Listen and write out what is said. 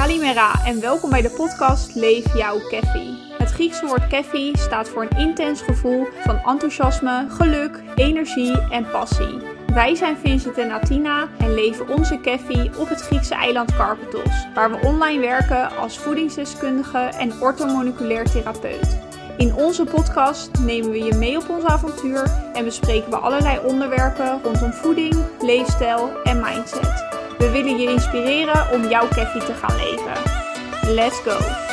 Kalimera en welkom bij de podcast Leef jouw Keffi. Het Griekse woord keffi staat voor een intens gevoel van enthousiasme, geluk, energie en passie. Wij zijn Vincent en Atina en leven onze keffi op het Griekse eiland Karpathos, waar we online werken als voedingsdeskundige en orthomoleculair therapeut. In onze podcast nemen we je mee op ons avontuur en bespreken we allerlei onderwerpen rondom voeding, leefstijl en mindset. We willen je inspireren om jouw keffi te gaan leven. Let's go!